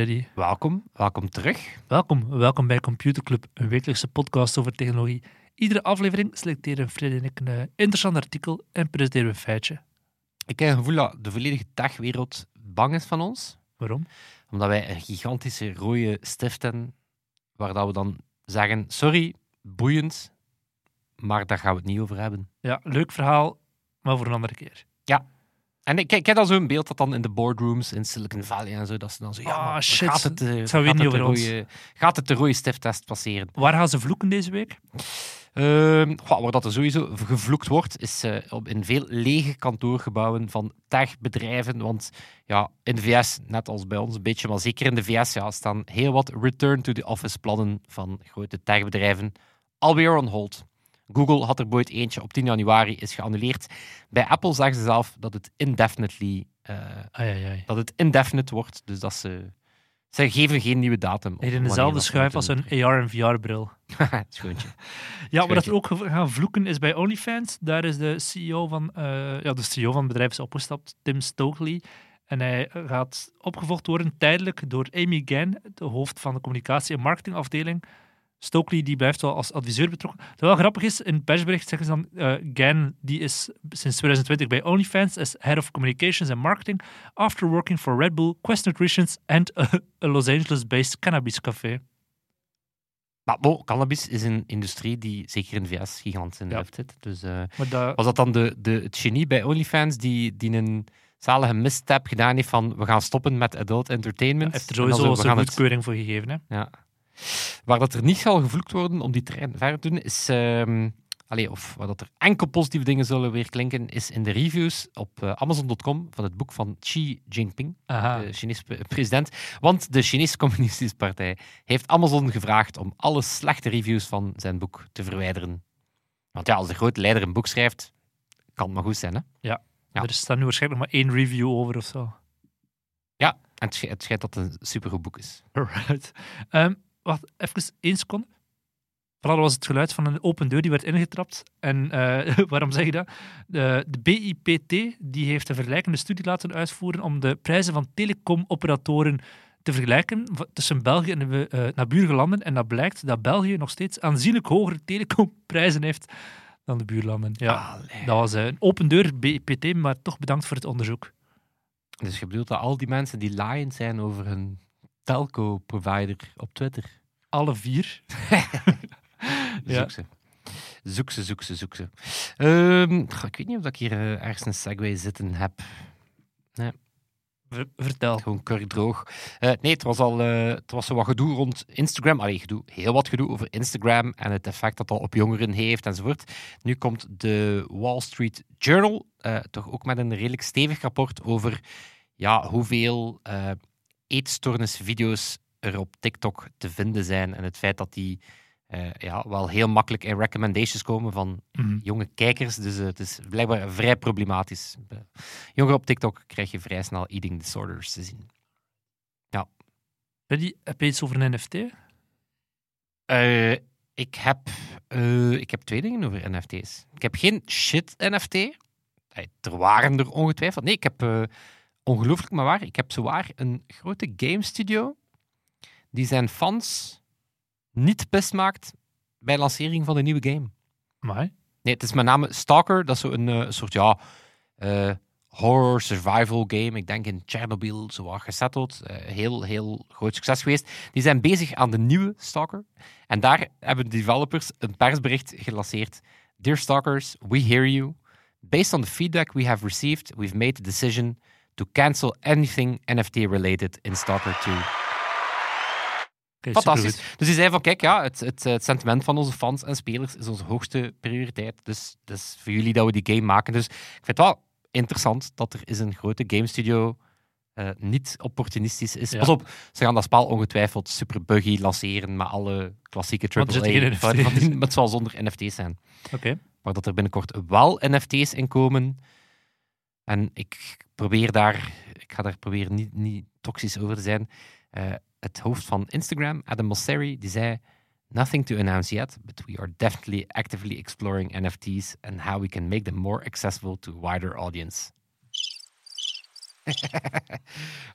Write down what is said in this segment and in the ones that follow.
Freddy, welkom. Welkom terug. welkom. Welkom bij Computer Club, een wekelijkse podcast over technologie. Iedere aflevering selecteren Freddy en ik een eh, interessant artikel en presenteren we een feitje. Ik heb het gevoel dat de volledige techwereld bang is van ons, Waarom? omdat wij een gigantische rode stift hebben, waar dat we dan zeggen, sorry, boeiend, maar daar gaan we het niet over hebben. Ja, leuk verhaal, maar voor een andere keer. En ik, ik heb dan zo'n beeld dat dan in de boardrooms in Silicon Valley en zo, dat ze dan zo, ja, maar shit, gaat het, weer gaat het rode- gaat het de rode stifttest passeren? Waar gaan ze vloeken deze week? Goh, waar dat er sowieso gevloekt wordt, is eh, op, in veel lege kantoorgebouwen van techbedrijven. Want ja, in de VS, net als bij ons een beetje, maar zeker in de VS, ja, staan heel wat return to the office plannen van grote techbedrijven alweer on hold. Google had er ooit eentje op 10 januari is geannuleerd. Bij Apple zeggen ze zelf dat het indefinitely, Ai, ai, ai. dat het indefinite wordt. Dus dat ze, ze geven geen nieuwe datum. op in dezelfde schuif als een AR- en VR-bril. Schoontje. Ja, maar dat we ook gaan vloeken is bij OnlyFans. Daar is de CEO van, eh, ja, de CEO van het bedrijf is opgestapt, Tim Stokely. En hij gaat opgevolgd worden tijdelijk door Amy Gann, de hoofd van de communicatie- en marketingafdeling. Stokely die blijft wel als adviseur betrokken. Wat wel grappig is, in het persbericht zeggen ze dan, Gann die is sinds 2020 bij OnlyFans as Head of Communications and Marketing, after working for Red Bull, Quest Nutritions and a, a Los Angeles-based cannabis café. Maar bon, cannabis is een industrie die zeker in de VS gigantisch in de Ja. zit. Dus eh, dat, was dat dan de, de, het genie bij OnlyFans die, die een zalige misstap gedaan heeft van we gaan stoppen met adult entertainment? heeft er sowieso het- goedkeuring voor gegeven. Hè? ja. Waar dat er niet zal gevloekt worden om die trein verder te doen, is... ehm, allee, of waar dat er enkel positieve dingen zullen weer klinken, is in de reviews op eh, Amazon.com van het boek van Xi Jinping. Aha. de Chinese pre- president. Want de Chinese Communistische Partij heeft Amazon gevraagd om alle slechte reviews van zijn boek te verwijderen. Want ja, als de grote leider een boek schrijft, kan het maar goed zijn. Hè? Ja. Er staat nu waarschijnlijk nog maar één review over of zo. Ja, en het, sch- het schijnt dat het een supergoed boek is. Alright. Ehm, wacht, even één seconde. Voilà, dat was het geluid van een open deur die werd ingetrapt. En eh, waarom zeg je dat? De, de BIPT die heeft een vergelijkende studie laten uitvoeren om de prijzen van telecomoperatoren te vergelijken tussen België en de eh, naburige landen. En dat blijkt dat België nog steeds aanzienlijk hogere telecomprijzen heeft dan de buurlanden. Ja, Allee. dat was een open deur BIPT, maar toch bedankt voor het onderzoek. Dus je bedoelt dat al die mensen die laaiend zijn over hun telco-provider op Twitter, Alle vier. Ja. zoek ze. Zoek ze, zoek ze, zoek ze. Ehm, goh, ik weet niet of ik hier eh, ergens een segway zitten heb. Ver- vertel. Gewoon kurkdroog. Eh nee, het was al eh, het was zo wat gedoe rond Instagram. Allee, gedoe, heel wat gedoe over Instagram en het effect dat dat op jongeren heeft enzovoort. Nu komt de Wall Street Journal toch ook met een redelijk stevig rapport over ja, hoeveel eetstoornisvideo's er op TikTok te vinden zijn en het feit dat die eh, ja, wel heel makkelijk in recommendations komen van Mhm. jonge kijkers. Dus eh, het is blijkbaar vrij problematisch. Jongeren op TikTok krijg je vrij snel eating disorders te zien. Freddy, heb je iets over een NFT? Eh, ik, heb, ik heb twee dingen over NFT's. Ik heb geen shit NFT. Er waren er ongetwijfeld. Nee, ik heb ongelooflijk maar waar. Ik heb zowaar een grote game studio die zijn fans niet pist maakt bij lancering van de nieuwe game. Maar Nee, het is met name Stalker. Dat is zo een eh, soort ja, eh, horror survival game. Ik denk in Chernobyl zo wat gesetteld. Eh, heel, heel groot succes geweest. Die zijn bezig aan de nieuwe Stalker. En daar hebben de developers een persbericht gelanceerd. Dear Stalkers, we hear you. Based on the feedback we have received, we've made the decision to cancel anything NFT-related in Stalker 2. Oké, Fantastisch. Dus die zei van, kijk, ja, het, het, het sentiment van onze fans en spelers is onze hoogste prioriteit. Dus het is voor jullie dat we die game maken. Dus ik vind het wel interessant dat er is een grote game studio eh, niet opportunistisch is. Ja. Pas op, ze gaan dat spel ongetwijfeld super buggy lanceren met alle klassieke AAA. Maar het zal zonder NFT's zijn. Oké. Maar dat er binnenkort wel NFT's in komen. En ik probeer daar, ik ga daar proberen niet, niet toxisch over te zijn. Eh, het hoofd van Instagram, Adam Mosseri, die zei... Nothing to announce yet, but we are definitely actively exploring NFTs and how we can make them more accessible to a wider audience.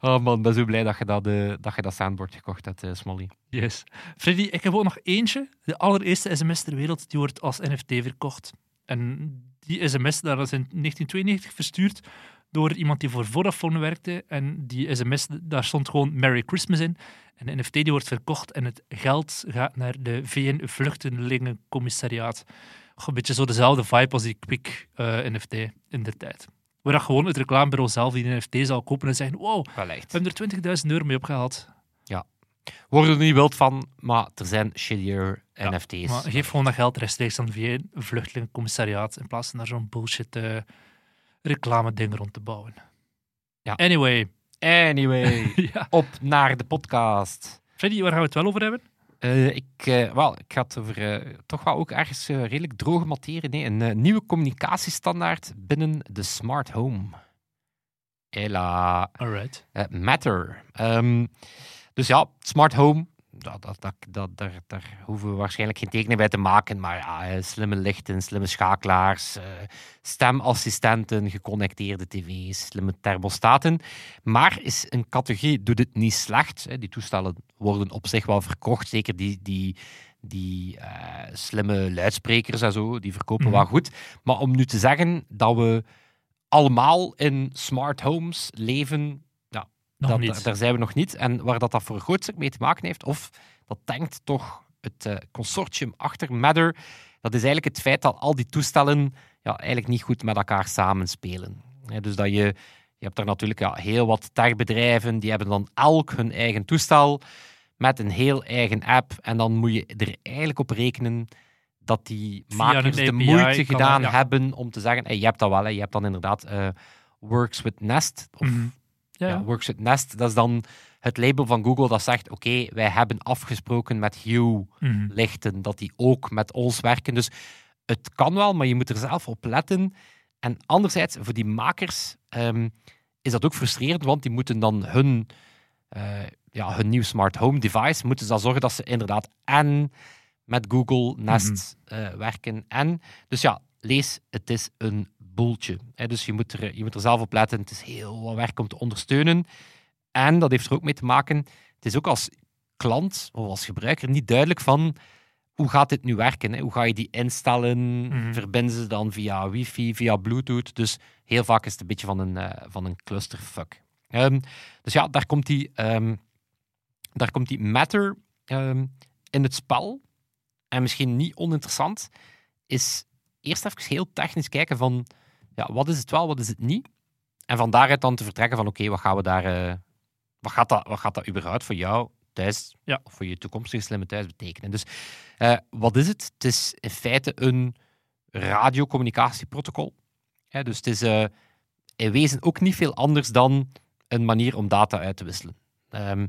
oh man, ben zo blij dat je dat, eh, dat, je dat soundboard gekocht hebt, eh, Smolly. Yes. Freddy, ik heb ook nog eentje. De allereerste sms ter wereld die wordt als NFT verkocht. En die sms daar is in 1992 verstuurd door iemand die voor Vodafone werkte. En die sms, daar stond gewoon Merry Christmas in. En de NFT die wordt verkocht en het geld gaat naar de VN-vluchtelingencommissariaat. Een beetje zo dezelfde vibe als die Quick eh, NFT in de tijd. Waar dat gewoon het reclamebureau zelf die NFT zal kopen en zeggen wow, we hebben er 20.000 euro mee opgehaald. Worden er niet wild van, maar er zijn shittier Ja, NFT's. Maar geef gewoon dat geld rechtstreeks aan via een vluchtelingencommissariaat in plaats van daar zo'n bullshit eh reclame ding rond te bouwen. Ja. Anyway, Anyway, ja. op naar de podcast. Freddy, waar gaan we het wel over hebben? Eh, ik, eh, wel, ik ga het over eh, toch wel ook ergens redelijk droge materie. Nee, een nieuwe communicatiestandaard binnen de smart home. Hela. Alright. Matter. Ehm, dus ja, smart home. Dat, dat, dat, dat, daar, daar hoeven we waarschijnlijk geen tekening bij te maken. Maar ja, slimme lichten, slimme schakelaars, eh, stemassistenten, geconnecteerde tv's, slimme thermostaten. Maar is een categorie, doet het niet slecht. Die toestellen worden op zich wel verkocht. Zeker die, die, die eh, slimme luidsprekers en zo, die verkopen Mhm. wel goed. Maar om nu te zeggen dat we allemaal in smart homes leven, dat, niet. Daar zijn we nog niet. En waar dat, dat voor een groot stuk mee te maken heeft, of dat denkt toch het eh, consortium achter Matter, dat is eigenlijk het feit dat al die toestellen ja, eigenlijk niet goed met elkaar samenspelen. Dus dat je, je hebt daar natuurlijk ja, heel wat techbedrijven, die hebben dan elk hun eigen toestel met een heel eigen app. En dan moet je er eigenlijk op rekenen dat die Via makers de moeite gedaan ja. hebben om te zeggen, hey, je hebt dat wel, hè, je hebt dan inderdaad eh, Works with Nest, of Mhm. Ja, ja. Works with Nest, dat is dan het label van Google dat zegt: Oké, wij hebben afgesproken met Hue Mhm. lichten dat die ook met ons werken. Dus het kan wel, maar je moet er zelf op letten. En anderzijds, voor die makers ehm, is dat ook frustrerend, want die moeten dan hun, eh, ja, hun nieuw smart home device, moeten ze dan zorgen dat ze inderdaad en met Google Nest eh, werken. En, dus ja, lees, het is een boeltje. Hè? Dus je moet, er, je moet er zelf op letten. Het is heel wat werk om te ondersteunen. En dat heeft er ook mee te maken, het is ook als klant of als gebruiker niet duidelijk van hoe gaat dit nu werken? Hè? Hoe ga je die instellen? Mhm. Verbinden ze dan via wifi, via bluetooth? Dus heel vaak is het een beetje van een, eh, van een clusterfuck. Ehm, dus ja, daar komt die, ehm, daar komt die matter ehm, in het spel. En misschien niet oninteressant, is eerst even heel technisch kijken van ja, wat is het wel, wat is het niet? En van daaruit dan te vertrekken van oké, wat gaan we daar... eh, wat, gaat dat, wat gaat dat überhaupt voor jou thuis Ja. of voor je toekomstige slimme thuis betekenen? Dus eh, wat is het? Het is in feite een radiocommunicatieprotocol. Hè, dus het is eh, in wezen ook niet veel anders dan een manier om data uit te wisselen. Ehm,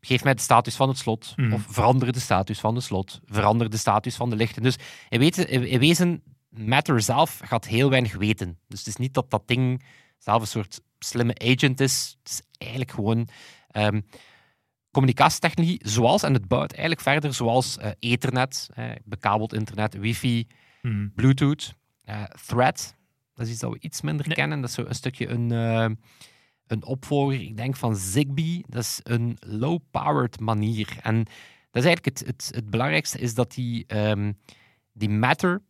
geef mij de status van het slot, Mhm. of verander de status van het slot, verander de status van de lichten. Dus in, in wezen, Matter zelf gaat heel weinig weten. Dus het is niet dat dat ding zelf een soort slimme agent is. Het is eigenlijk gewoon ehm, communicatietechnologie, zoals, en het bouwt eigenlijk verder, zoals eh, Ethernet, eh, bekabeld internet, wifi, Mhm. Bluetooth, eh, Thread. Dat is iets dat we iets minder Nee. kennen. Dat is zo een stukje een, eh, een opvolger, ik denk van Zigbee. Dat is een low-powered manier. En dat is eigenlijk het, het, het belangrijkste, is dat die, ehm, die Matter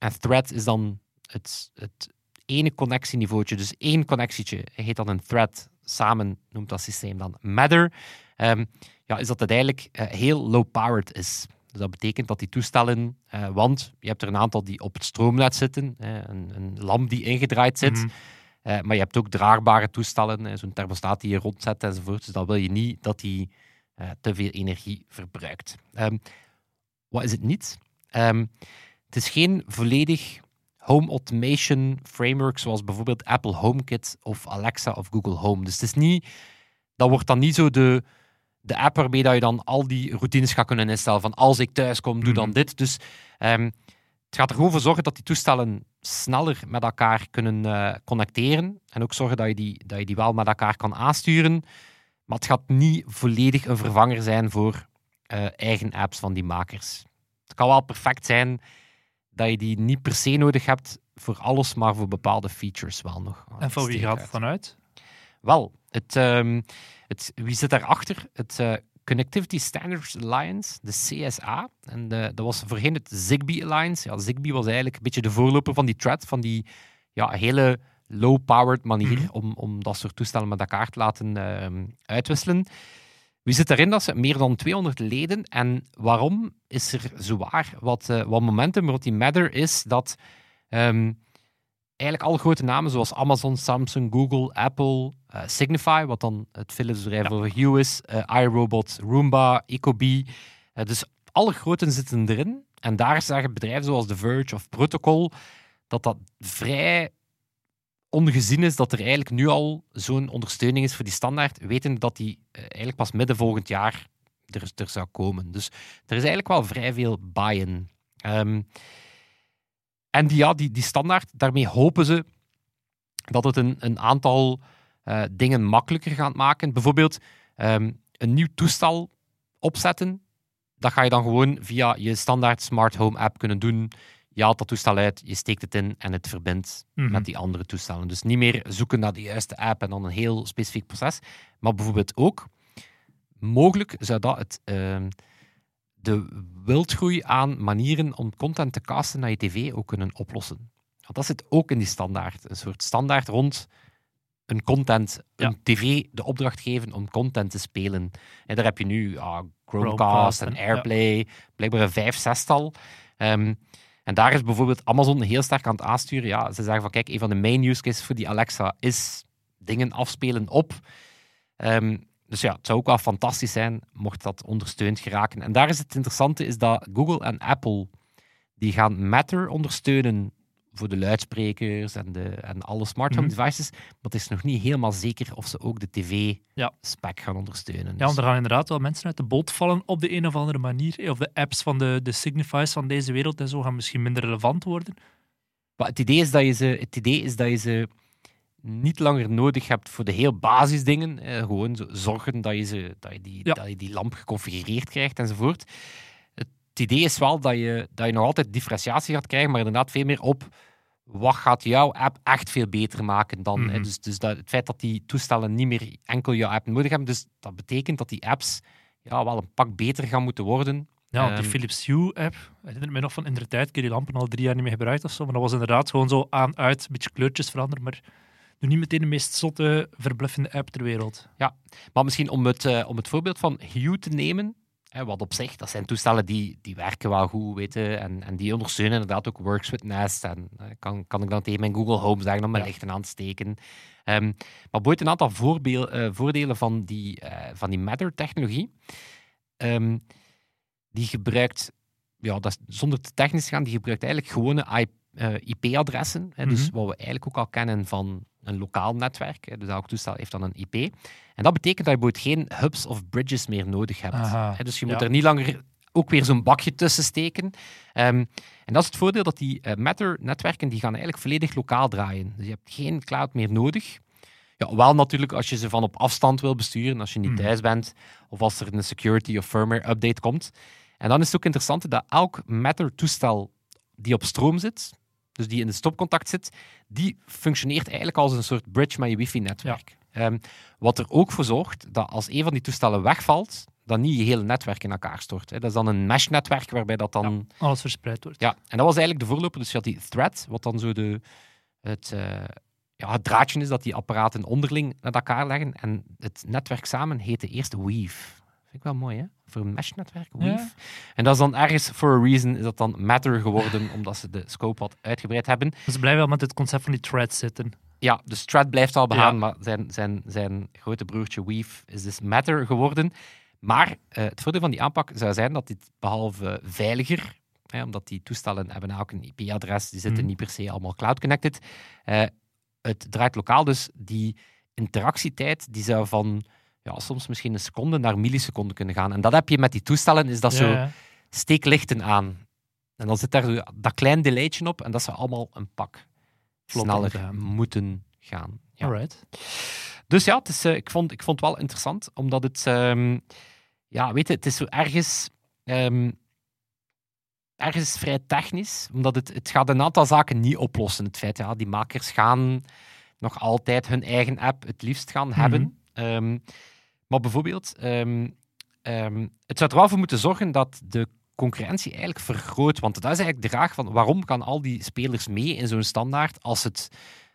en Thread is dan het, het ene connectieniveautje. Dus één connectietje heet dan een thread. Samen noemt dat systeem dan Matter. Ehm, ja, is dat het eigenlijk eh, heel low-powered is. Dus dat betekent dat die toestellen, eh, want je hebt er een aantal die op het stroomnet zitten, eh, een, een lamp die ingedraaid zit, Mhm. maar je hebt ook draagbare toestellen, zo'n thermostaat die je rondzet enzovoort. Dus dan wil je niet dat die te veel energie verbruikt. Ehm, wat is het niet? Ehm, het is geen volledig home automation framework zoals bijvoorbeeld Apple HomeKit of Alexa of Google Home. Dus het is niet, dat wordt dan niet zo de, de app waarmee dat je dan al die routines gaat kunnen instellen. Van als ik thuis kom, doe dan Mhm. dit. Dus ehm, het gaat er gewoon voor zorgen dat die toestellen sneller met elkaar kunnen eh, connecteren. En ook zorgen dat je, die, dat je die wel met elkaar kan aansturen. Maar het gaat niet volledig een vervanger zijn voor eh, eigen apps van die makers. Het kan wel perfect zijn dat je die niet per se nodig hebt voor alles, maar voor bepaalde features wel nog. En van wie gaat het uit. dan uit? Wel, het, ehm, het, wie zit daarachter? Het eh, Connectivity Standards Alliance, de CSA. En eh, dat was voorheen het Zigbee Alliance. Ja, Zigbee was eigenlijk een beetje de voorloper van die thread, van die ja, hele low-powered manier Mhm. om, om dat soort toestellen met elkaar te laten ehm, uitwisselen. Wie zit daarin? Dat zijn meer dan 200 leden. En waarom is er zowaar wat, eh, wat momentum rond die matter is dat ehm, eigenlijk alle grote namen zoals Amazon, Samsung, Google, Apple, eh, Signify, wat dan het Philips bedrijf Ja. voor Hue is, eh, iRobot, Roomba, Ecobee. Dus alle groten zitten erin. En daar zeggen bedrijven zoals The Verge of Protocol dat dat vrij ongezien is dat er eigenlijk nu al zo'n ondersteuning is voor die standaard, weten dat die eh, eigenlijk pas midden volgend jaar er, er zou komen. Dus er is eigenlijk wel vrij veel buy-in. Ehm, en die, ja, die, die standaard, daarmee hopen ze dat het een, een aantal eh, dingen makkelijker gaat maken. Bijvoorbeeld ehm, een nieuw toestel opzetten. Dat ga je dan gewoon via je standaard smart home app kunnen doen. Je haalt dat toestel uit, je steekt het in en het verbindt Mhm. met die andere toestellen. Dus niet meer zoeken naar de juiste app en dan een heel specifiek proces. Maar bijvoorbeeld ook, mogelijk zou dat het, ehm, de wildgroei aan manieren om content te casten naar je tv ook kunnen oplossen. Want dat zit ook in die standaard. Een soort standaard rond een content, een tv de opdracht geven om content te spelen. En daar heb je nu ah, Chromecast Chromecast en ja. Airplay, blijkbaar een vijf, zestal. Ehm, en daar is bijvoorbeeld Amazon heel sterk aan het aansturen. Ja, ze zeggen van kijk, een van de main use cases voor die Alexa is dingen afspelen op. Ehm, dus ja, het zou ook wel fantastisch zijn mocht dat ondersteund geraken. En daar is het interessante, is dat Google en Apple die gaan Matter ondersteunen voor de luidsprekers en, de, en alle smart home Mhm. devices. Maar het is nog niet helemaal zeker of ze ook de Ja. tv-spec gaan ondersteunen. Ja, Dus- want er gaan inderdaad wel mensen uit de boot vallen op de een of andere manier. Of de apps van de, de Signify's van deze wereld en zo gaan misschien minder relevant worden. Maar het idee is dat je ze, het idee is dat je ze niet langer nodig hebt voor de heel basisdingen. Eh, gewoon zo zorgen dat je, ze, dat, je die, Ja. dat je die lamp geconfigureerd krijgt enzovoort. Het idee is wel dat je, dat je nog altijd differentiatie gaat krijgen, maar inderdaad veel meer op wat gaat jouw app echt veel beter maken dan. Mhm. Dus, dus dat, het feit dat die toestellen niet meer enkel jouw app nodig hebben, dus dat betekent dat die apps ja, wel een pak beter gaan moeten worden. Ja, want die Ehm, Philips Hue-app, ik herinner me nog van in de tijd, ik heb die lampen al drie jaar niet meer gebruikt of zo, maar dat was inderdaad gewoon zo aan, uit, een beetje kleurtjes veranderen, maar doe niet meteen de meest zotte, verbluffende app ter wereld. Maar misschien om het, eh, om het voorbeeld van Hue te nemen, hè, wat op zich, dat zijn toestellen die, die werken wel goed, weten, en, en die ondersteunen inderdaad ook Works with Nest. En eh, kan, kan ik dan tegen mijn Google Home zeggen om mijn Ja. lichten aan te steken. Ehm, maar boeit een aantal voorbeel, eh, voordelen van die, eh, van die Matter-technologie. Ehm, die gebruikt, ja, dat zonder te technisch te gaan, die gebruikt eigenlijk gewone Eh, IP-adressen. Dus Mhm. wat we eigenlijk ook al kennen van een lokaal netwerk. hè, Dus elk toestel heeft dan een IP. En dat betekent dat je bijvoorbeeld geen hubs of bridges meer nodig hebt. Hè, Dus je moet ja. er niet langer ook weer zo'n bakje tussen steken. Ehm, en dat is het voordeel dat die eh, Matter-netwerken die gaan eigenlijk volledig lokaal draaien. Dus je hebt geen cloud meer nodig. Ja, wel natuurlijk als je ze van op afstand wil besturen, als je niet Hmm. thuis bent, of als er een security of firmware update komt. En dan is het ook interessant dat elk Matter-toestel die op stroom zit, dus die in de stopcontact zit, die functioneert eigenlijk als een soort bridge met je wifi-netwerk. Ehm, wat er ook voor zorgt dat als een van die toestellen wegvalt, dan niet je hele netwerk in elkaar stort. Hè. Dat is dan een mesh-netwerk waarbij dat dan... Alles verspreid wordt. Ja, en dat was eigenlijk de voorloper. Dus je had die thread, wat dan zo de, het, eh, ja, het draadje is dat die apparaten onderling naar elkaar leggen. En het netwerk samen heette eerst Weave. Vind ik wel mooi, hè? Voor een mesh-netwerk, Weave. Ja. En dat is dan ergens, for a reason, is dat dan Matter geworden, omdat ze de scope wat uitgebreid hebben. Dus blijven wel met het concept van die threads zitten. Ja, dus Thread blijft al behaan, Ja. maar zijn, zijn, zijn grote broertje Weave is dus Matter geworden. Maar eh, het voordeel van die aanpak zou zijn dat dit behalve veiliger, hè, omdat die toestellen hebben ook een IP-adres, die zitten Mhm. niet per se allemaal cloud-connected, eh, het draait lokaal, dus die interactietijd die zou van ja, soms misschien een seconde naar milliseconden kunnen gaan. En dat heb je met die toestellen, is dat Ja, zo steeklichten aan. En dan zit daar dat klein delaytje op en dat zou allemaal een pak sneller gaan. moeten gaan. Ja. Alright. Dus ja, het is, eh, ik, vond, ik vond het wel interessant, omdat het... ehm, ja, weet je, het is zo ergens... ehm, ergens vrij technisch, omdat het, het gaat een aantal zaken niet oplossen. Het feit, ja, die makers gaan nog altijd hun eigen app het liefst gaan hebben. Ehm, maar bijvoorbeeld, ehm, ehm, het zou er wel voor moeten zorgen dat de concurrentie eigenlijk vergroot. Want dat is eigenlijk de vraag van waarom kan al die spelers mee in zo'n standaard als het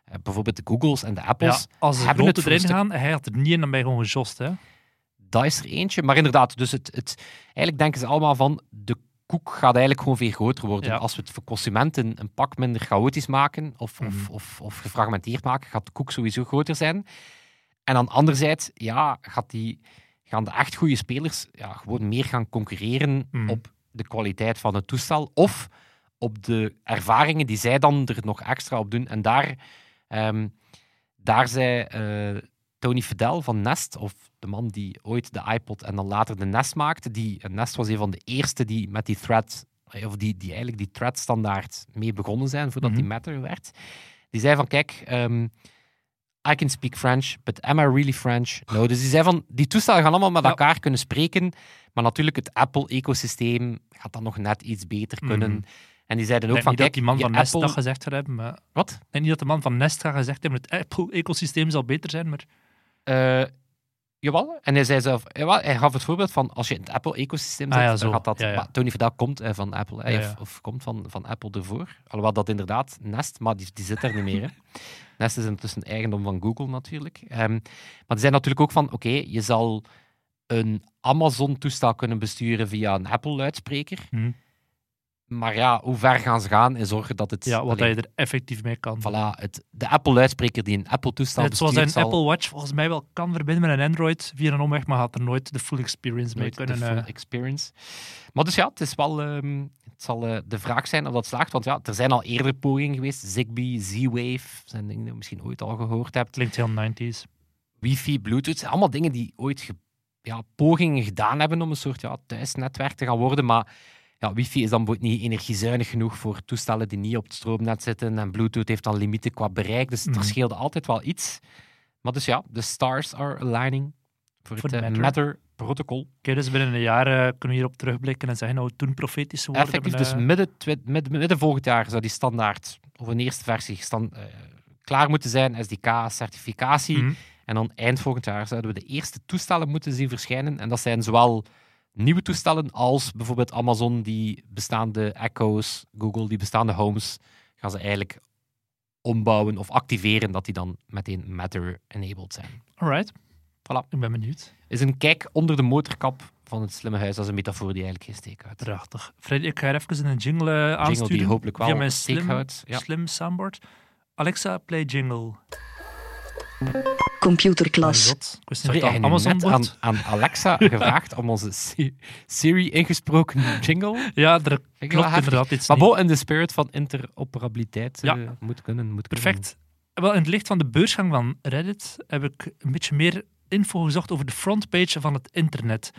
eh, bijvoorbeeld de Googles en de Ja, Apples als de hebben het erin gaan, hij had er niet in, dan je gewoon gejost. Hè? Dat is er eentje. Maar inderdaad, dus het, het, eigenlijk denken ze allemaal van de koek gaat eigenlijk gewoon veel groter worden. Ja. Als we het voor consumenten een pak minder chaotisch maken of, of, Mhm. of, of gefragmenteerd maken, gaat de koek sowieso groter zijn. En dan anderzijds, ja, gaat die, gaan de echt goede spelers ja, gewoon meer gaan concurreren Mhm. op de kwaliteit van het toestel of op de ervaringen die zij dan er nog extra op doen. En daar, ehm, daar zei eh, Tony Fidel van Nest, of de man die ooit de iPod en dan later de Nest maakte, die, en Nest was een van de eerste die met die thread, eh, of die, die eigenlijk die thread standaard mee begonnen zijn, voordat die Mhm. Matter werd. Die zei van, kijk, ehm, I can speak French, but am I really French? No. Dus die zei van, die toestellen gaan allemaal met Ja. elkaar kunnen spreken, maar natuurlijk het Apple-ecosysteem gaat dan nog net iets beter kunnen. Mhm. En die zeiden ook van, niet dat kijk, die man van Nest Apple... dat gezegd gaat hebben. Maar... Wat? Denk niet dat de man van Nest gaat gezegd hebben, het Apple-ecosysteem zal beter zijn, maar Eh, jawel. En hij zei zelf, jawel, hij gaf het voorbeeld van als je in het Apple-ecosysteem zit, Ah ja, dan gaat dat. Ja, ja. maar Tony Fidel komt eh, van Apple, eh, Of, komt van, van Apple ervoor. Alhoewel dat inderdaad Nest, maar die, die zit er niet meer. Hè. Nest is intussen eigendom van Google natuurlijk. Ehm, maar die zijn natuurlijk ook van, oké, je zal een Amazon-toestel kunnen besturen via een Apple-luidspreker. Hm. Maar ja, hoe ver gaan ze gaan en zorgen dat het... ja, wat allee, je er effectief mee kan. Voilà, het, de Apple-luidspreker die een Apple-toestel Net zoals bestuurt, een zal... Apple Watch volgens mij wel kan verbinden met een Android via een omweg, maar gaat er nooit de full experience mee nooit de kunnen. full eh, experience. Maar dus ja, het is wel... ehm, het zal eh, de vraag zijn of dat slaagt. Want ja, er zijn al eerder pogingen geweest. Zigbee, Z-Wave, zijn dingen die je misschien ooit al gehoord hebt. klinkt heel 90s. Wifi, Bluetooth, zijn allemaal dingen die ooit ja, pogingen gedaan hebben om een soort ja, thuisnetwerk te gaan worden. Maar ja, wifi is dan bijvoorbeeld niet energiezuinig genoeg voor toestellen die niet op het stroomnet zitten. En Bluetooth heeft dan limieten qua bereik. Dus Mhm. er scheelde altijd wel iets. Maar dus ja, de stars are aligning voor, Voor het eh, Matter. Matter-protocol. Oké, dus binnen een jaar eh, kunnen we hierop terugblikken en zeggen, nou, toen profetische woorden. Effectief, hebben, dus eh, midden, twi- midden, midden volgend jaar zou die standaard, of een eerste versie, stand, klaar moeten zijn. SDK-certificatie. mhm. En dan eind volgend jaar zouden we de eerste toestellen moeten zien verschijnen. En dat zijn zowel nieuwe toestellen als bijvoorbeeld Amazon, die bestaande Echo's, Google, die bestaande Homes, gaan ze eigenlijk ombouwen of activeren dat die dan meteen Matter-enabled zijn. Alright. Voilà. Ik ben benieuwd. Is een kijk onder de motorkap van het slimme huis. Dat is een metafoor die eigenlijk geen steek houdt. Prachtig. Freddy, ik ga er even een jingle eh, Jingle die hopelijk wel via mijn steek slim, houdt. Ja. slim soundboard. Alexa, play jingle. Computerklas. Mijn god. Ik wist Sorry, niet heb dat je dat nu net Amazon aan, Alexa gevraagd om onze Si- Siri ingesproken jingle? Ja, er klopt inderdaad iets Maar bo, in de spirit van interoperabiliteit Ja. eh, moet kunnen. Moet kunnen. Perfect. Wel, in het licht van de beursgang van Reddit heb ik een beetje meer info gezocht over de frontpage van het internet.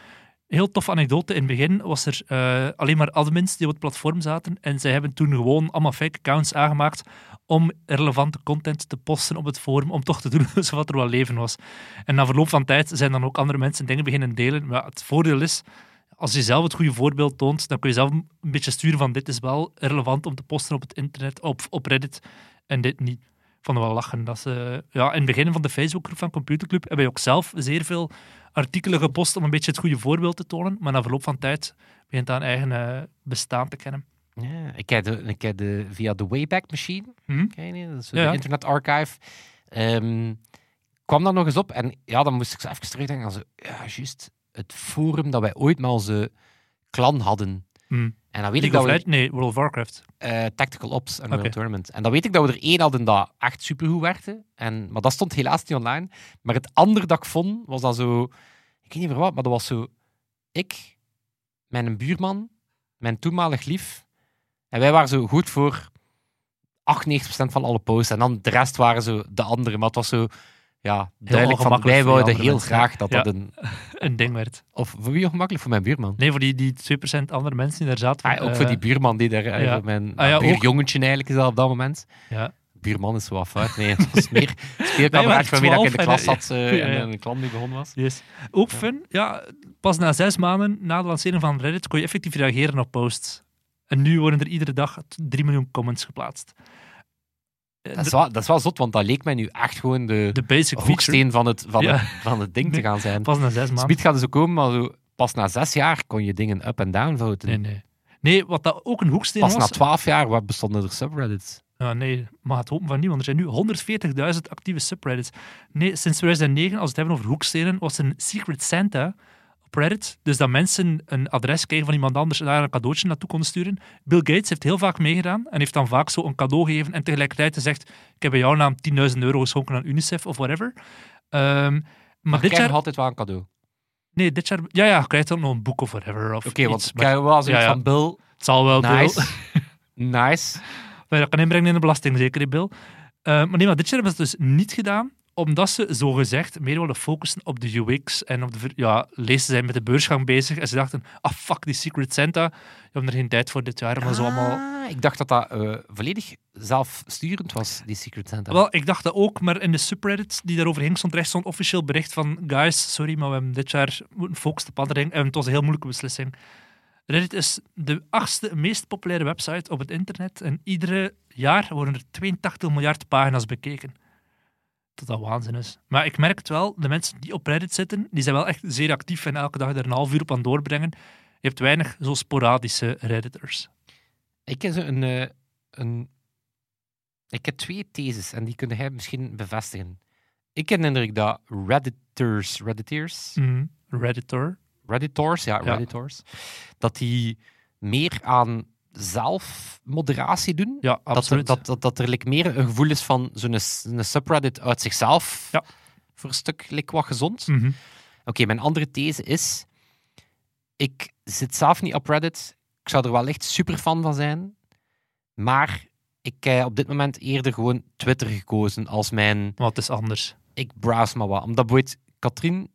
Heel toffe anekdote. In het begin was er eh, alleen maar admins die op het platform zaten. En zij hebben toen gewoon allemaal fake accounts aangemaakt om relevante content te posten op het forum, om toch te doen alsof er wel leven was. En na verloop van tijd zijn dan ook andere mensen dingen beginnen delen. Maar het voordeel is, als je zelf het goede voorbeeld toont, dan kun je zelf een beetje sturen van dit is wel relevant om te posten op het internet, op, op Reddit, en dit niet. Het wel lachen. Dat ja, in het begin van de Facebookgroep van Computerclub hebben we ook zelf zeer veel artikelen gepost om een beetje het goede voorbeeld te tonen. Maar na verloop van tijd begint dat een eigen eh, bestaan te kennen. Ja, ik heb, de, ik heb de, via de Wayback Machine, Hm? ken je die? Dat is Ja. Internet Archive. ehm, kwam daar nog eens op. En ja, dan moest ik zo even terugdenken zo, ja, juist het forum dat wij ooit met onze clan hadden. Hm. En dan weet ik dat we... Nee, World of Warcraft. eh, Tactical Ops en Oké. Real Tournament. En dan weet ik dat we er één hadden dat echt supergoed werkte. En, maar dat stond helaas niet online. Maar het andere dat ik vond, was dat zo... Ik weet niet meer wat, maar dat was zo... Ik, mijn buurman, mijn toenmalig lief... En wij waren zo goed voor 98% van alle posts. En dan de rest waren zo de anderen. Maar het was zo... Ja, duidelijk van, wij die andere heel mensen, graag dat ja. dat een... Een ding werd. Of voor wie ongemakkelijk? Voor mijn buurman. Nee, voor die, die 2% andere mensen die daar zaten. Ah, ook eh, voor die buurman die daar... eh, ja. mijn Ah, ja, buurjongetje eigenlijk is dat op dat moment. Ja. buurman is zo wat fout. Nee, het was meer speelkameraad waren van wie dat ik in de 12 klas zat eh, en een klant mee begonnen was. Yes. Ook fun, ja, pas na zes maanden na de lancering van Reddit kon je effectief reageren op posts. En nu worden er iedere dag 3 miljoen comments geplaatst. Dat is, wel, dat is wel zot, want dat leek mij nu echt gewoon de, de basic hoeksteen van het, van, Ja. het, van het ding te gaan zijn. pas na zes maanden. Speed gaat er zo komen, maar zo, pas na zes jaar kon je dingen up en down voten. Nee, nee. Nee, wat dat ook een hoeksteen Pas na was... twaalf jaar wat bestonden er subreddits. Ja, nee, maar het hopen van niet, want er zijn nu 140.000 actieve subreddits. Nee, sinds 2009, als we het hebben over hoekstenen, was een Secret Santa Dus dat mensen een adres kregen van iemand anders en daar een cadeautje naartoe konden sturen. Bill Gates heeft heel vaak meegedaan en heeft dan vaak zo een cadeau gegeven en tegelijkertijd gezegd ik heb bij jouw naam 10.000 euro geschonken aan UNICEF of whatever. Ehm, maar dit jaar... altijd wel een cadeau. Oké, Nee, dit jaar... Ja, ja, je krijgt dan nog een boek of whatever. Of want ik krijg wel ja, ja. van Bill, Het zal wel, Bill. nice. nice. Maar dat kan inbrengen in de belasting, zeker, Bill. Eh, maar nee, maar dit jaar hebben ze het dus niet gedaan, omdat ze zogezegd meer wilden focussen op de UX en op de... Ja, lezen zijn met de beursgang bezig en ze dachten, ah, fuck, die Secret Santa. We hebben er geen tijd voor dit jaar, maar zo allemaal... Ah, ik dacht dat dat eh, volledig zelfsturend was, die Secret Santa. Wel, ik dacht dat ook, maar in de subreddit die daarover ging, stond recht zo'n officieel bericht van guys, sorry, maar we hebben dit jaar moeten focussen op andere dingen en het was een heel moeilijke beslissing. Reddit is de achtste meest populaire website op het internet en iedere jaar worden er 82 miljard pagina's bekeken. Dat dat waanzin is. Maar ik merk het wel, de mensen die op Reddit zitten, die zijn wel echt zeer actief en elke dag er een half uur op aan doorbrengen. Je hebt weinig zo sporadische Redditors. Ik heb zo een, eh, een... Ik heb twee theses en die kunnen jij misschien bevestigen. Ik heb de indruk dat Redditors, Redditors, Mhm. Redditor. Redditors, ja, Ja. Redditors, dat die meer aan zelfmoderatie doen. Ja, Dat er, absoluut. dat, dat, dat er like, meer een gevoel is van zo'n subreddit uit zichzelf. Ja. Voor een stuk like, wat gezond. Mhm. Oké, mijn andere these is... Ik zit zelf niet op Reddit. Ik zou er wel echt super fan van zijn. Maar ik heb op dit moment eerder gewoon Twitter gekozen als mijn... Het is anders. Ik browse maar wat. Omdat bijvoorbeeld Katrien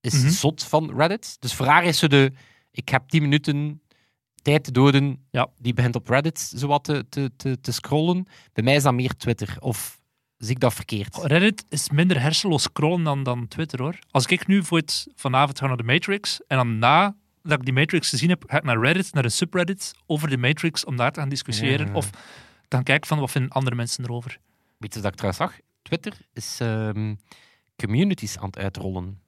is Mhm. zot van Reddit. Dus voor haar is ze de... Ik heb 10 minuten tijd te doden. Ja. Die begint op Reddit zowat te, te, te, te scrollen. Bij mij is dat meer Twitter. Of zie ik dat verkeerd? Reddit is minder hersenloos scrollen dan, dan Twitter hoor. Als ik nu voor het vanavond ga naar de Matrix en dan na dat ik die Matrix gezien heb, ga ik naar Reddit, naar de subreddit over de Matrix om daar te gaan discussiëren Ja. of dan kijken van wat vinden andere mensen erover. Weet je wat ik trouwens zag? Twitter is ehm, communities aan het uitrollen.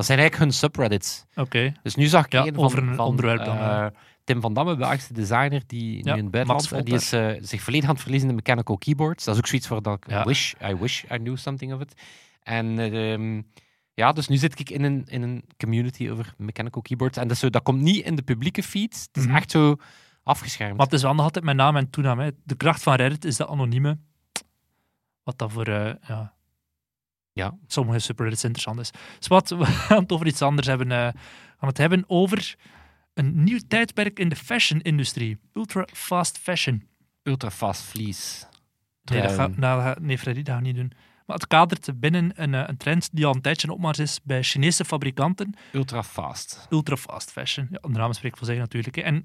Dat zijn eigenlijk hun subreddits. Oké. Dus nu zag ik Ja, een van, over een van, onderwerp dan, ja. Tim van Damme, Belgische designer, die Ja, nu in Max en die is eh, zich volledig aan het verliezen in mechanical keyboards. Dat is ook zoiets waar dat ik Ja. wish, I wish I knew something of it. En ehm, ja, dus nu zit ik in een, in een community over mechanical keyboards. En dat, zo, dat komt niet in de publieke feed. Het is Mhm. echt zo afgeschermd. Maar het is wel nog altijd mijn naam en toenaam. Hè. De kracht van Reddit is de anonieme. Wat dat voor eh, ja, Ja. sommige subreddits interessant is. Dus wat, we gaan het over iets anders hebben. we gaan het hebben over een nieuw tijdperk in de fashion-industrie. Ultra fast fashion. Ultra fast fleece. Nee, dat gaat, nou, nee, Freddy, dat gaan we niet doen. Maar het kadert binnen een, eh, een trend die al een tijdje opmars is bij Chinese fabrikanten. Ultra fast. Ultra fast fashion. Ja, de naam spreekt voor zich natuurlijk. hè. En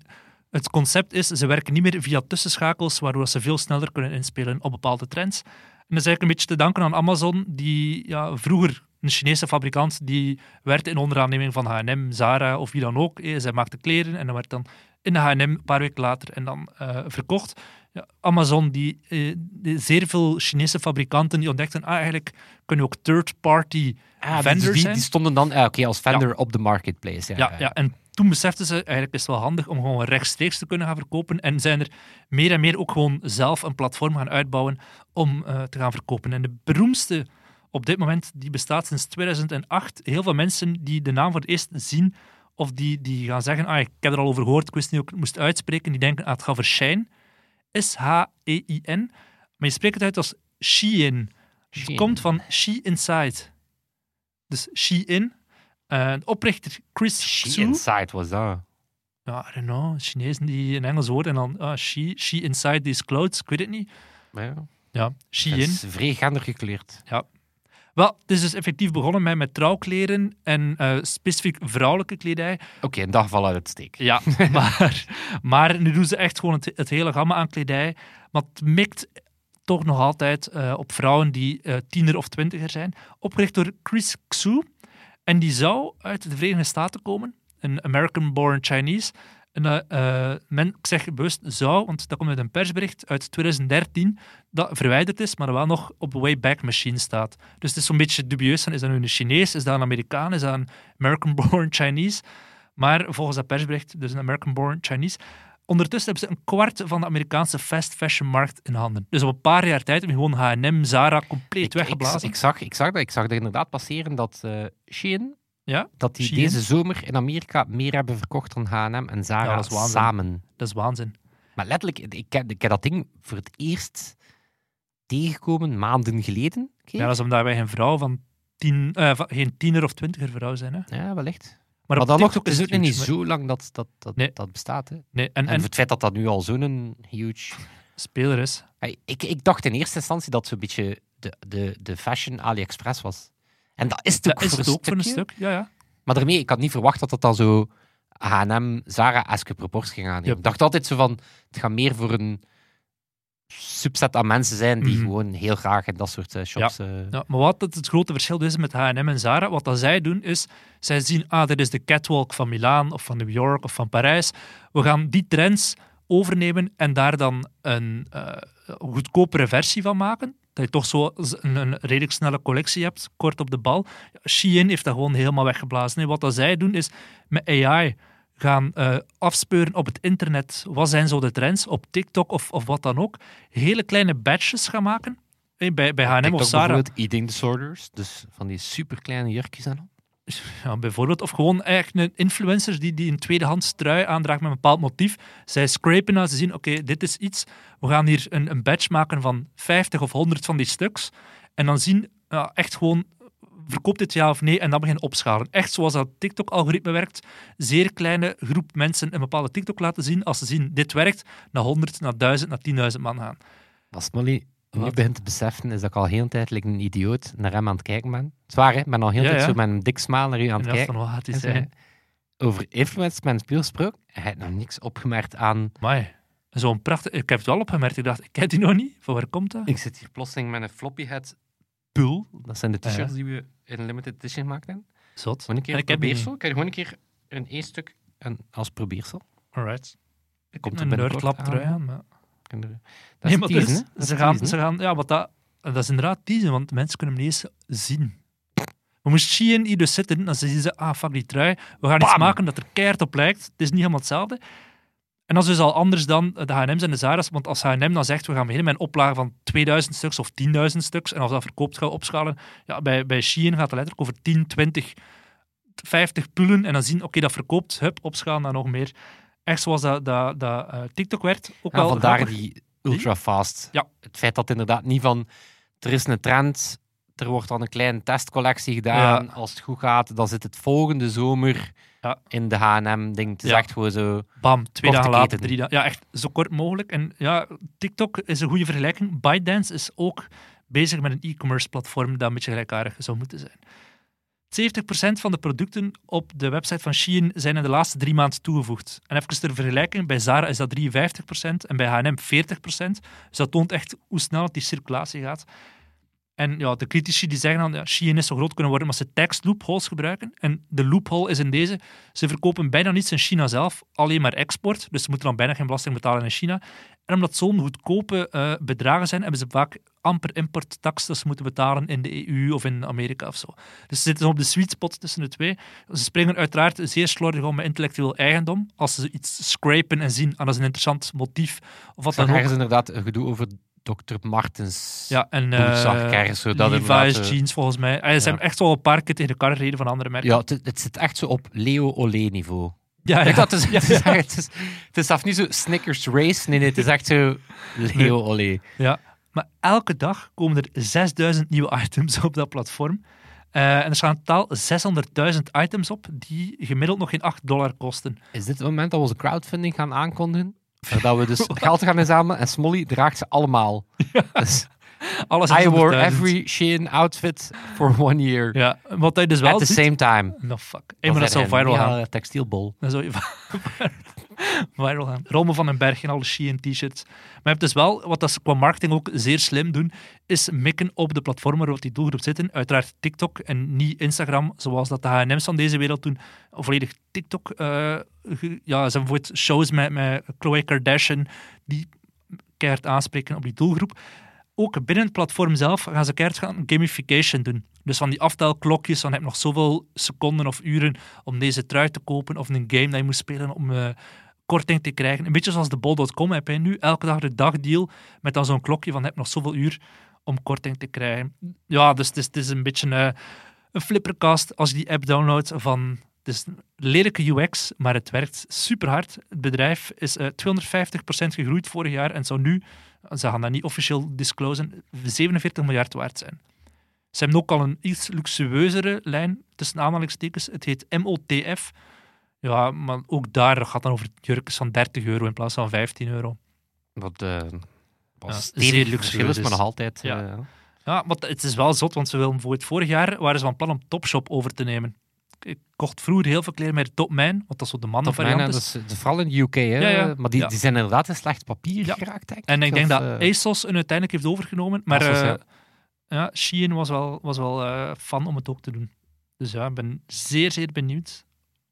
het concept is, ze werken niet meer via tussenschakels, waardoor ze veel sneller kunnen inspelen op bepaalde trends. En dat is eigenlijk een beetje te danken aan Amazon, die ja, vroeger een Chinese fabrikant, die werkte in onderaanneming van H&M, Zara of wie dan ook. Eh, Zij maakte kleren en dat werd dan in de H&M een paar weken later en dan eh, verkocht. Ja, Amazon, die, eh, die- zeer veel Chinese fabrikanten, die ontdekten, ah, eigenlijk kunnen ook third-party Ah, dus vendors die, zijn. die stonden dan ah, oké, als vendor op de marketplace. Ja, Ja, ja, en toen beseften ze, eigenlijk is het wel handig om gewoon rechtstreeks te kunnen gaan verkopen. En zijn er meer en meer ook gewoon zelf een platform gaan uitbouwen om eh, te gaan verkopen. En de beroemdste op dit moment, die bestaat sinds 2008. Heel veel mensen die de naam voor het eerst zien, of die, die gaan zeggen, ah, ik heb er al over gehoord, ik wist niet hoe ik het moest uitspreken, die denken, ah, het gaat over Shine. S-H-E-I-N. Maar je spreekt het uit als Shein. Het komt van She Inside. Dus Shein. De oprichter Chris She. Inside was dat. Ja, I don't know. Chinezen die een Engels woord en dan ah, she, she inside these clothes. Ik weet het niet. Ja, Ja, dat Shein. is vrij gendergekleurd. Wel, het is dus effectief begonnen met, met trouwkleren en eh, specifiek vrouwelijke kledij. Oké, een dag val uit het steek. Ja, maar, maar nu doen ze echt gewoon het, het hele gamma aan kledij. Maar het mikt toch nog altijd eh, op vrouwen die tiener of twintiger zijn. Opgericht door Chris Xu. En die zou uit de Verenigde Staten komen. Een American-born Chinese. En, eh, men, ik zeg bewust zou, want dat komt uit een persbericht uit 2013 dat verwijderd is, maar wel nog op de Wayback Machine staat. Dus het is zo'n beetje dubieus. Is dat nu een Chinees? Is dat een Amerikaan? Is dat een American-born Chinese? Maar volgens dat persbericht, dus een American-born Chinese. Ondertussen hebben ze een kwart van de Amerikaanse fast fashion markt in handen. Dus op een paar jaar tijd hebben gewoon H&M, Zara compleet Ik, weggeblazen. ik, ik, zag, ik zag dat. Ik zag er inderdaad passeren dat eh Shein, ja, dat die Shein. deze zomer in Amerika meer hebben verkocht dan H&M en Zara Ja, dat is samen. dat is waanzin. Maar letterlijk, ik heb, ik heb dat ding voor het eerst tegengekomen maanden geleden. Ja, dat is omdat wij geen vrouw van tien, eh, van- geen tiener of twintiger vrouw zijn. Hè. Ja, wellicht. Maar, Maar op dan nog, TikTok het is ook nog niet maar- zo lang dat dat, dat, Nee. dat bestaat. Hè. Nee, en, En, en het feit dat dat nu al zo'n huge... speler is. Ik, ik dacht in eerste instantie dat het zo'n beetje de, de, de fashion AliExpress was. En dat is het ook, Dat is voor, het een ook voor een stuk. Ja, ja. Maar daarmee, ik had niet verwacht dat dat dan zo H&M, Zara-eske proporties ging aannemen. Yep. Ik dacht altijd zo van, het gaat meer voor een subset aan mensen zijn die Mhm. gewoon heel graag in dat soort eh, shops... eh, Ja, maar wat het, het grote verschil is met H&M en Zara, wat dat zij doen is, zij zien, ah, dit is de catwalk van Milaan of van New York of van Parijs. We gaan die trends overnemen en daar dan een eh, goedkopere versie van maken. Dat je toch zo een, een redelijk snelle collectie hebt, kort op de bal. Shein heeft dat gewoon helemaal weggeblazen. Wat dat zij doen is met AI gaan eh, afspeuren op het internet. Wat zijn zo de trends op TikTok of, of wat dan ook? Hele kleine batches gaan maken. hè, Bij, bij H&M of Zara. bijvoorbeeld eating disorders, dus van die superkleine jurkjes en al. Ja, bijvoorbeeld. Of gewoon eigenlijk een influencer die, die een tweedehands trui aandraagt met een bepaald motief. Zij scrapen als ze zien, oké, dit is iets. We gaan hier een, een batch maken van 50 of 100 van die stuks. En dan zien, ja, echt gewoon, verkoopt dit ja of nee? En dan beginnen opschalen. Echt zoals dat TikTok-algoritme werkt. Zeer kleine groep mensen een bepaalde TikTok laten zien. Als ze zien, dit werkt, naar 100, naar 1000, naar 10.000 man gaan. Wat Molly nu begint te beseffen, is dat ik al heel tijd like een idioot naar hem aan het kijken ben. Zwaar, hè? Ik ben al heel Ja, tijd ja. zo met een dik smaal naar u aan het kijken. van, wat hij zijn? Over influencers met gesproken, hij heeft nog niks opgemerkt aan... Amai. Zo'n prachtig... Ik heb het wel opgemerkt. Ik dacht, ik ken die nog niet. Van waar komt dat? Ik zit hier plotseling met een floppy head Pool. Dat zijn de ja. t-shirts die we een limited edition hebben. Zot. Gewoon een keer En een ik heb die probeersel. Kijk, gewoon een keer een één stuk en als probeersel. Alright. Ik Komt er een nerdlap trui aan. maar... Dat Nee, is maar teasen, dus? Dat ze, gaan, teasen, ze gaan... Ja, wat dat... Dat is inderdaad teasen, want mensen kunnen hem niet eens zien. We moesten Shein hier dus zitten, dan zien ze, ah, fuck die trui. We gaan iets maken dat er keihard op lijkt. Het is niet helemaal hetzelfde. En dat is dus al anders dan de H&M's en de Zara's. Want als H&M dan zegt, we gaan beginnen met een oplage van 2000 stuks of 10.000 stuks. En als dat verkoopt, gaan we opschalen. Ja, bij, bij Shein gaat het letterlijk over 10, 20, 50 pullen. En dan zien, oké, dat verkoopt. Hup, opschalen naar nog meer. Echt zoals dat, dat, dat eh, TikTok werd. Ook Ja, wel vandaar grappig. die ultra fast. Ja. Het feit dat inderdaad niet van er is een trend, er wordt dan een kleine testcollectie gedaan. Ja. Als het goed gaat, dan zit het volgende zomer Ja. in de H&M-ding. Het is echt gewoon zo. Bam, twee dagen later, keten. drie dagen. Ja, echt zo kort mogelijk. En ja, TikTok is een goede vergelijking. ByteDance is ook bezig met een e-commerce platform dat een beetje gelijkaardig zou moeten zijn. 70% van de producten op de website van Shein zijn in de laatste drie maanden toegevoegd. En even ter vergelijking, bij Zara is dat 53% en bij H&M 40%. Dus dat toont echt hoe snel het die circulatie gaat. En ja, de critici die zeggen dan, ja, Shein is zo groot kunnen worden, maar ze text loopholes gebruiken. En de loophole is in deze, ze verkopen bijna niets in China zelf, alleen maar export. Dus ze moeten dan bijna geen belasting betalen in China. En omdat zo'n goedkope eh, bedragen zijn, hebben ze vaak amper importtax dat ze moeten betalen in de EU of in Amerika of zo. Dus ze zitten op de sweet spot tussen de twee. Ze springen uiteraard zeer slordig om met intellectueel eigendom. Als ze iets scrapen en zien, ah, dat is een interessant motief, of wat Dan dan ook. ergens inderdaad een gedoe over Dr. Martens. Ja, en zag eh dat Levi's jeans volgens mij. Ah, ze hebben echt wel een paar keer tegen de kar gereden van andere merken. Ja, het, het zit echt zo op Leo Olé niveau. ja, Ik dat is, ja, het, is het, is, het is zelfs niet zo Snickers Race. Nee, nee, het is echt zo Leo Olé. Ja, maar elke dag komen er 6000 nieuwe items op dat platform. Eh, en er staan totaal 600.000 items op die gemiddeld nog geen 8 dollar kosten. Is dit het moment dat we onze crowdfunding gaan aankondigen? Dat we dus geld gaan inzamelen en Smolly draagt ze allemaal. Dus, Alles I wore 600.000. every Shein outfit for one year. Ja, wat hij dus wel At the ziet... same time. No, fuck. Hey, maar dat zou viral gaan. Ja, textielbol. Dan zou je viral gaan. Rome van den Berg en alle Shein t-shirts. Maar je hebt dus wel, wat dat ze qua marketing ook zeer slim doen, is mikken op de platformen waarop die doelgroep zitten. Uiteraard TikTok en niet Instagram, zoals dat de H&M's van deze wereld doen. Volledig TikTok. eh, ja, ze hebben bijvoorbeeld shows met, met Khloe Kardashian, die keihard aanspreken op die doelgroep. Ook binnen het platform zelf gaan ze keihard gaan gamification doen. Dus van die aftelklokjes, dan heb je nog zoveel seconden of uren om deze trui te kopen, of een game dat je moet spelen om eh, korting te krijgen. Een beetje zoals de bol.com heb je nu elke dag de dagdeal met dan zo'n klokje van heb nog zoveel uur om korting te krijgen. Ja, dus het is, het is een beetje eh, een flipperkast als je die app downloadt van... Het is een lelijke UX, maar het werkt super hard. Het bedrijf is eh 250% gegroeid vorig jaar en zou nu, ze gaan dat niet officieel disclosen, 47 miljard waard zijn. Ze hebben ook al een iets luxueuzere lijn, tussen aanhalingstekens. Het heet MOTF. Ja, maar ook daar gaat dan over jurkens van 30 euro in plaats van 15 euro. Wat uh, Ja, zeer zeer luxueus verschil is, maar nog altijd. Ja. eh, Ja, maar het is wel zot, want ze willen bijvoorbeeld vorig jaar waren ze van plan om Topshop over te nemen. Ik kocht vroeger heel veel kleren met Top Man, want dat is zo de Top mannenvariant. Man, hè, is. vooral in de UK, hè? Ja, ja. maar die, Ja. die zijn inderdaad in slecht papier Ja. geraakt, denk En ik denk Of, dat eh, ASOS een uiteindelijk heeft overgenomen. Maar ASOS, eh, ja. ja, Shein was wel, was wel eh, fan om het ook te doen. Dus ja, ik ben zeer, zeer benieuwd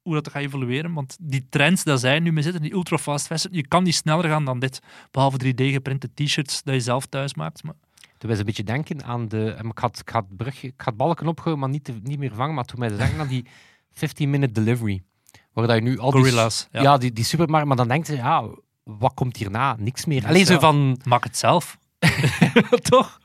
hoe dat gaat evolueren. Want die trends dat zij nu mee zitten, die ultra fast fashion, je kan niet sneller gaan dan dit. Behalve 3D-geprinte t-shirts dat je zelf thuis maakt. Maar Toen wij een beetje denken aan de... Ik had, ik had, brug, ik had balken opgehouden, maar niet, te- niet meer vangen. Maar toen mij denken aan die 15-minute delivery. Waar dat je nu al die... Gorilla's, ja. Ja, die, die supermarkt. Maar dan denkt ze, ja, wat komt hierna? Niks meer. Alleen zo ja. van... maak het zelf. Toch?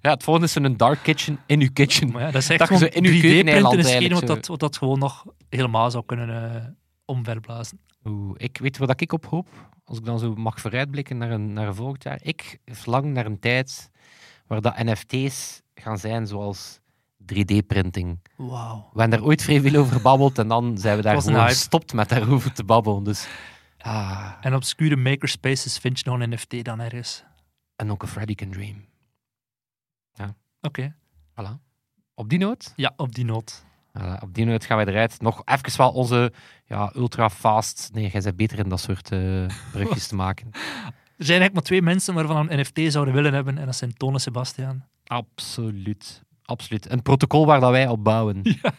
Ja, het volgende is een dark kitchen in uw kitchen. Maar ja, dat is echt Dat je gewoon zo in uw 3D-printen keukeneiland is geen wat dat, wat dat gewoon nog helemaal zou kunnen eh, omverblazen. Oeh, ik weet wat ik op hoop, als ik dan zo mag vooruitblikken naar een, naar een volgend jaar. Ik verlang naar een tijd waar dat NFT's gaan zijn zoals 3D-printing. Wauw. We hebben daar ooit vrij veel over gebabbeld en dan zijn we daar gewoon gestopt met daarover te babbelen. Dus, ah, En obscure makerspaces vind je nog een NFT dan ergens. en ook een Freddy Can Dream. Oké. Voilà. Op die noot, Ja, op die noot. voilà, op die noot gaan wij eruit. Nog even wel onze ja, ultra-fast... Nee, jij bent beter in dat soort eh brugjes te maken. Er zijn eigenlijk maar twee mensen waarvan een NFT zouden willen hebben. En dat zijn Toon en Sebastiaan. Absoluut. Absoluut. Een protocol waar dat wij op bouwen. Ja.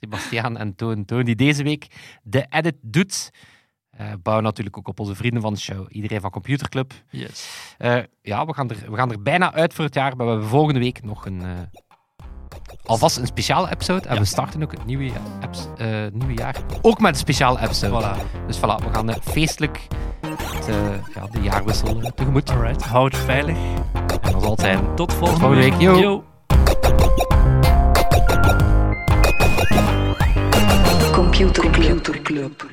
Sebastiaan en Toon. Toon die deze week de edit doet. Eh bouwen natuurlijk ook op onze vrienden van de show. Iedereen van Computerclub. Yes. Eh, ja, we gaan, er, we gaan er bijna uit voor het jaar. Maar we hebben volgende week nog een... eh, alvast een speciale episode. En Ja. we starten ook het nieuwe, eh, nieuwe jaar. Ook met een speciale episode. Voilà. Dus voilà, we gaan feestelijk het, ja, de jaarwissel tegemoet. Alright. Hou het veilig. En het zijn. Tot volgende, volgende week. Yo. Yo. Computer Club.